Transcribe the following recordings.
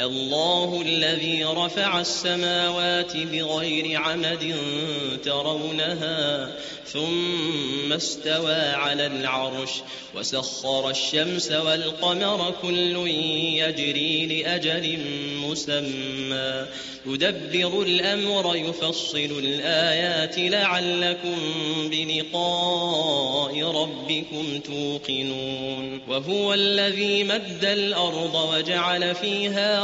الله الذي رفع السماوات بغير عمد ترونها ثم استوى على العرش وسخر الشمس والقمر كل يجري لأجل مسمى يدبر الأمر يفصل الآيات لعلكم بلقاء ربكم توقنون وهو الذي مد الأرض وجعل فيها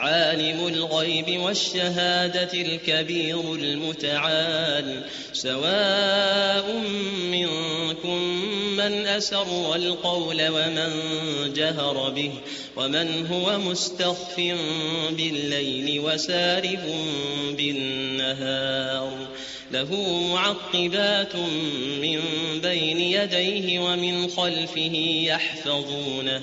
عالم الغيب والشهادة الكبير المتعال. سواء منكم من أسر القول ومن جهر به ومن هو مستخف بالليل وسارب بالنهار. له معقبات من بين يديه ومن خلفه يحفظونه.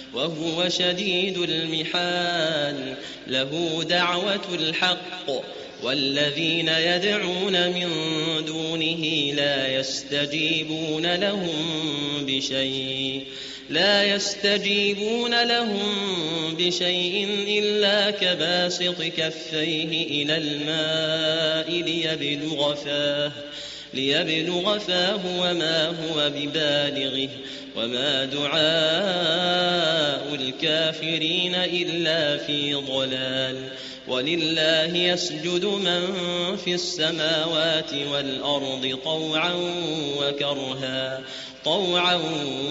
وهو شديد المحال. له دعوة الحق. والذين يدعون من دونه لا يستجيبون لهم بشيء. لا يستجيبون لهم بشيء إلا كباسط كفيه إلى الماء ليبلغ فاه. ليبلغ فاه وما هو ببالغه وما دعاء الكافرين إلا في ضلال ولله يسجد من في السماوات والأرض طوعا وكرها طوعا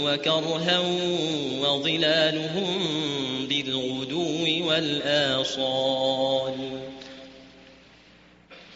وكرها وظلالهم بالغدو والآصال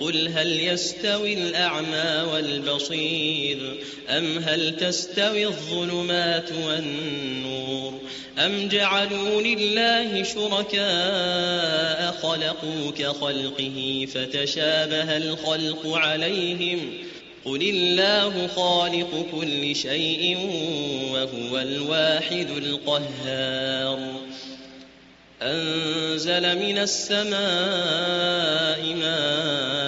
قل هل يستوي الأعمى والبصير؟ أم هل تستوي الظلمات والنور؟ أم جعلوا لله شركاء خلقوا كخلقه فتشابه الخلق عليهم؟ قل الله خالق كل شيء وهو الواحد القهار. أنزل من السماء ماء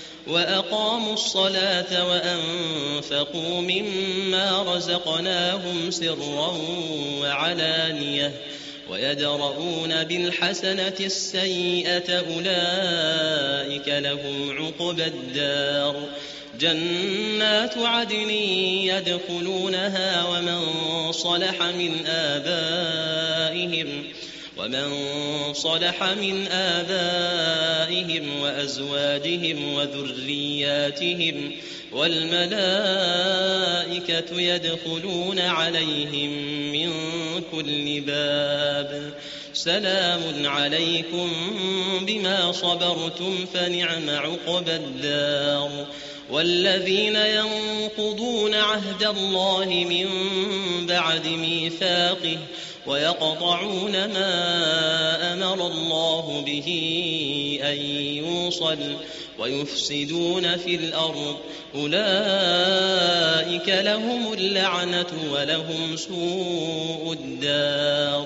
وأقاموا الصلاة وأنفقوا مما رزقناهم سرا وعلانية ويدرؤون بالحسنة السيئة أولئك لهم عقبى الدار جنات عدن يدخلونها ومن صلح من آبائهم ومن صلح من آبائهم وأزواجهم وذرياتهم والملائكة يدخلون عليهم من كل باب سلام عليكم بما صبرتم فنعم عقبى الدار والذين ينقضون عهد الله من بعد ميثاقه ويقطعون ما أمر الله به أن يوصل ويفسدون في الأرض. أولئك لهم اللعنة ولهم سوء الدار.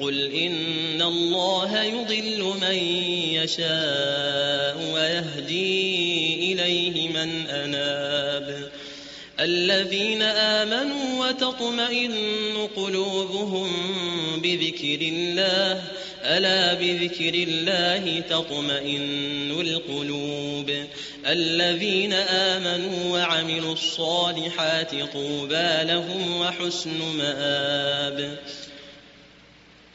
قل إن الله يضل من يشاء ويهدي إليه من أناب الذين آمنوا وتطمئن قلوبهم بذكر الله ألا بذكر الله تطمئن القلوب الذين آمنوا وعملوا الصالحات طوبى لهم وحسن مآب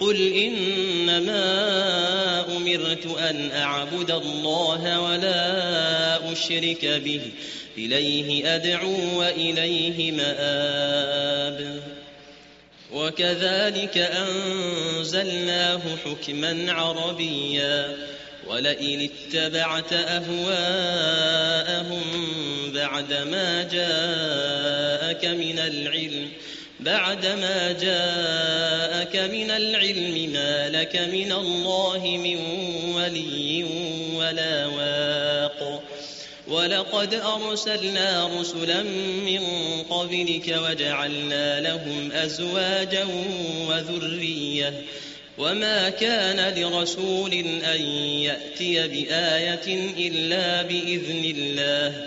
قل إنما أمرت أن أعبد الله ولا أشرك به إليه أدعو وإليه مآب وكذلك أنزلناه حكما عربيا ولئن اتبعت أهواءهم بعدما جاءك من العلم بعدما جاءك من العلم ما لك من الله من ولي ولا واق. ولقد أرسلنا رسلا من قبلك وجعلنا لهم أزواجا وذرية. وما كان لرسول أن يأتي بآية إلا بإذن الله.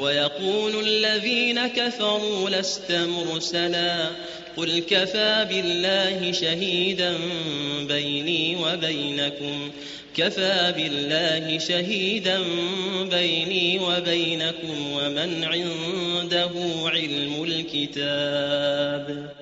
ويقول الذين كفروا لست مرسلا قل كفى بالله شهيدا بيني وبينكم كفى بالله شهيدا بيني وبينكم ومن عنده علم الكتاب